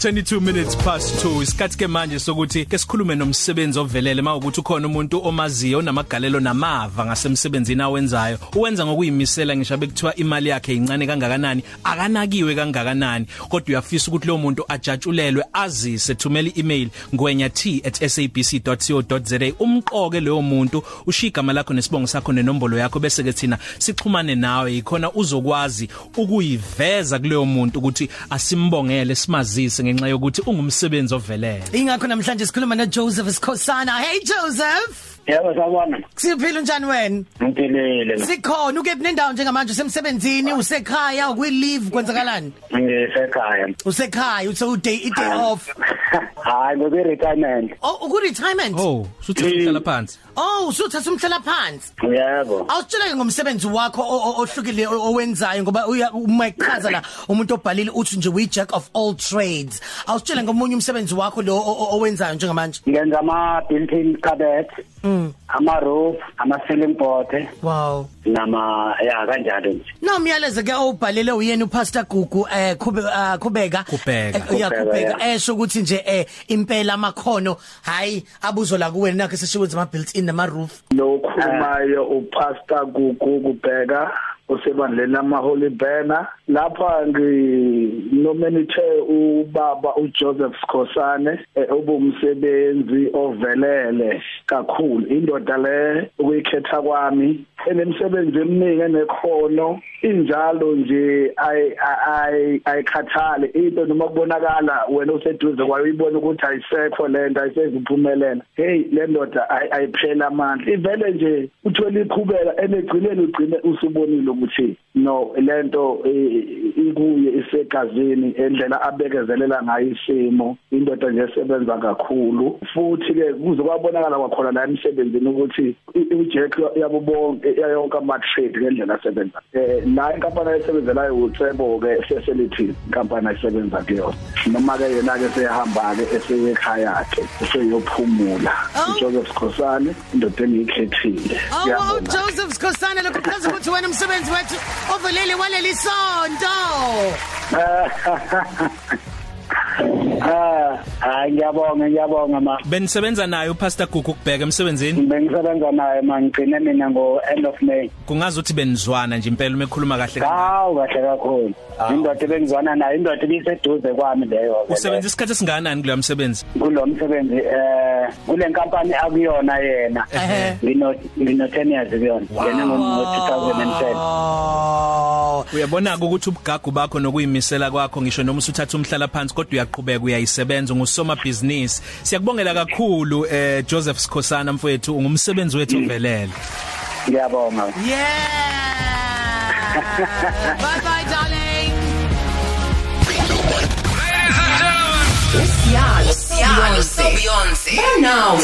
22 minutes past 2 isikhathi ke manje sokuthi ke sikhulume nomsebenzi ovelele mawukuthi ukhona umuntu omaziyo namagalelo namava ngasemsebenzini awenzayo. Uwenza ngokuyimisela ngisho bekuthiwa imali yakhe incane kangakanani? Akanakiwe kangakanani? Kodwa uyafisa ukuthi lo muntu ajatshulelwe azise thumela i-email ngwenya@sabc.co.za umqoke leyo muntu ushiya igama lakho nesibongo sakho nenombolo yakho bese ke thina sixhumane nawe. Ikhona uzokwazi ukuyiveza kuleyo muntu ukuthi asimbongele simazise ngenxa yokuthi ungumsebenzi ovelele ingakho namhlanje sikhuluma no Joseph Sikhosana hey Joseph Yebo sawubona. Siphila njani wena? Ngiphelele. Sikhona ukephi nendawo njengamanje usemsebenzini usekhaya ukwi leave kwenzakalani? Ngisekhaya. Usekhaya uthe uday i day off. Hayi ngoku retirement. Oh uku retirement? oh suthi uhlala phansi Oh usuthatha umhlela phansi. Yebo. Awusitshela ngomsebenzi wakho ohlukile owenzayo ngoba uma ichaza la umuntu obhalile uthi nje we jack of all trades. Awusitshela ngomunye umsebenzi wakho lo owenzayo njengamanje. Ngenza ama built-in cabinet. Mm. Ama roof, ama ceiling board Wow. nama ya kanjalo nje. No myalezo ke obhalele uyena uPastor Gugu eh khube khubeka Kubheka. ya kubheka Kubheka, esho ukuthi nje eh impela amakhono hayi abuzo la kuwena nakho seshiwenza ama built in nama roof. lo khulumayo upastor Gugu kubheka usebandleni lama Holy Banner lapha nginominate ubaba uJoseph Sikhosane obumsebenzi ovelele kakhulu. Indoda le ukuyikhetha kwami enemsebenzi eminingi enekhono injalo nje ay ayikhathale into noma kubonakala wena useduze kwayo ibona ukuthi ayisekho lento ayiseziphumelela hey le ndoda ayiphela amandla. Ivele nje uthola iqhubeka enegcineni ugcine usubonile ukuthi no lento ikuye isegazini endlela abekezelela ngayo isimo. Indoda nje esebenza kakhulu. Futhi ke kuzokwabonakala kwakhona la emsebenzini ukuthi uJack yabo bonke yonke ama trade ngendlela asebenza. Eh la inkampani ayisebenzelayo uTsebo ke facility inkampani ayisebenza kuyona noma ke yena ke sehamba ke esekhaya yakhe eseyophumula uJoseph Khosane indoda engikhethile Oh Joseph Sikhosana lokho kuchaza ukuthi wena umsebenzi wethu ovelele waleli sonto. Ah, hayi ngiyabonga ngiyabonga ma. benisebenza naye uPastor Gugu kubheka emsebenzini Bengisebenza naye mangigcine mina ngo end of May. kungazi ukuthi benizwana nje impela uma ekhuluma kahle kahle Hawu kahle kakhulu. Indoda ebengizwana nayo indoda ibiseduze kwami leyo. usebenza isikhathi esingakanani kulo msebenzi kulo msebenzi eh kule nkampani akuyona yena. Ehhe. Ngino ngino 10 years kuyona. Ngene ngo 2010. Oh uyabona ukuthi ubugagu bakho nokuyimisela kwakho ngisho noma usuthatha umhlala phansi kodwa uyaqhubeka uyayisebenza ngusoma business. Siyakubongela kakhulu eh Joseph Sikhosana mfowethu ungumsebenzi wethu ovelele. Ngiyabonga. yeah! Bye bye darling Siyalo, Siyalo, Beyonce. Now